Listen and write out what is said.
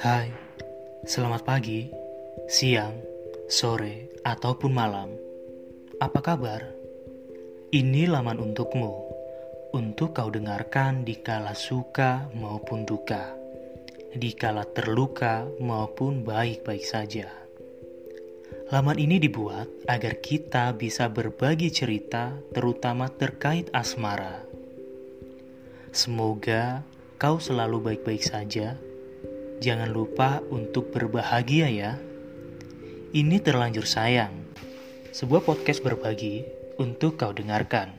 Hai, selamat pagi, siang, sore, ataupun malam. Apa kabar? Ini laman untukmu, untuk kau dengarkan di kala suka maupun duka, di kala terluka maupun baik-baik saja. Laman ini dibuat agar kita bisa berbagi cerita, terutama terkait asmara. Semoga kau selalu baik-baik saja Jangan lupa untuk berbahagia ya. Ini terlanjur sayang. Sebuah podcast berbagi untuk kau dengarkan.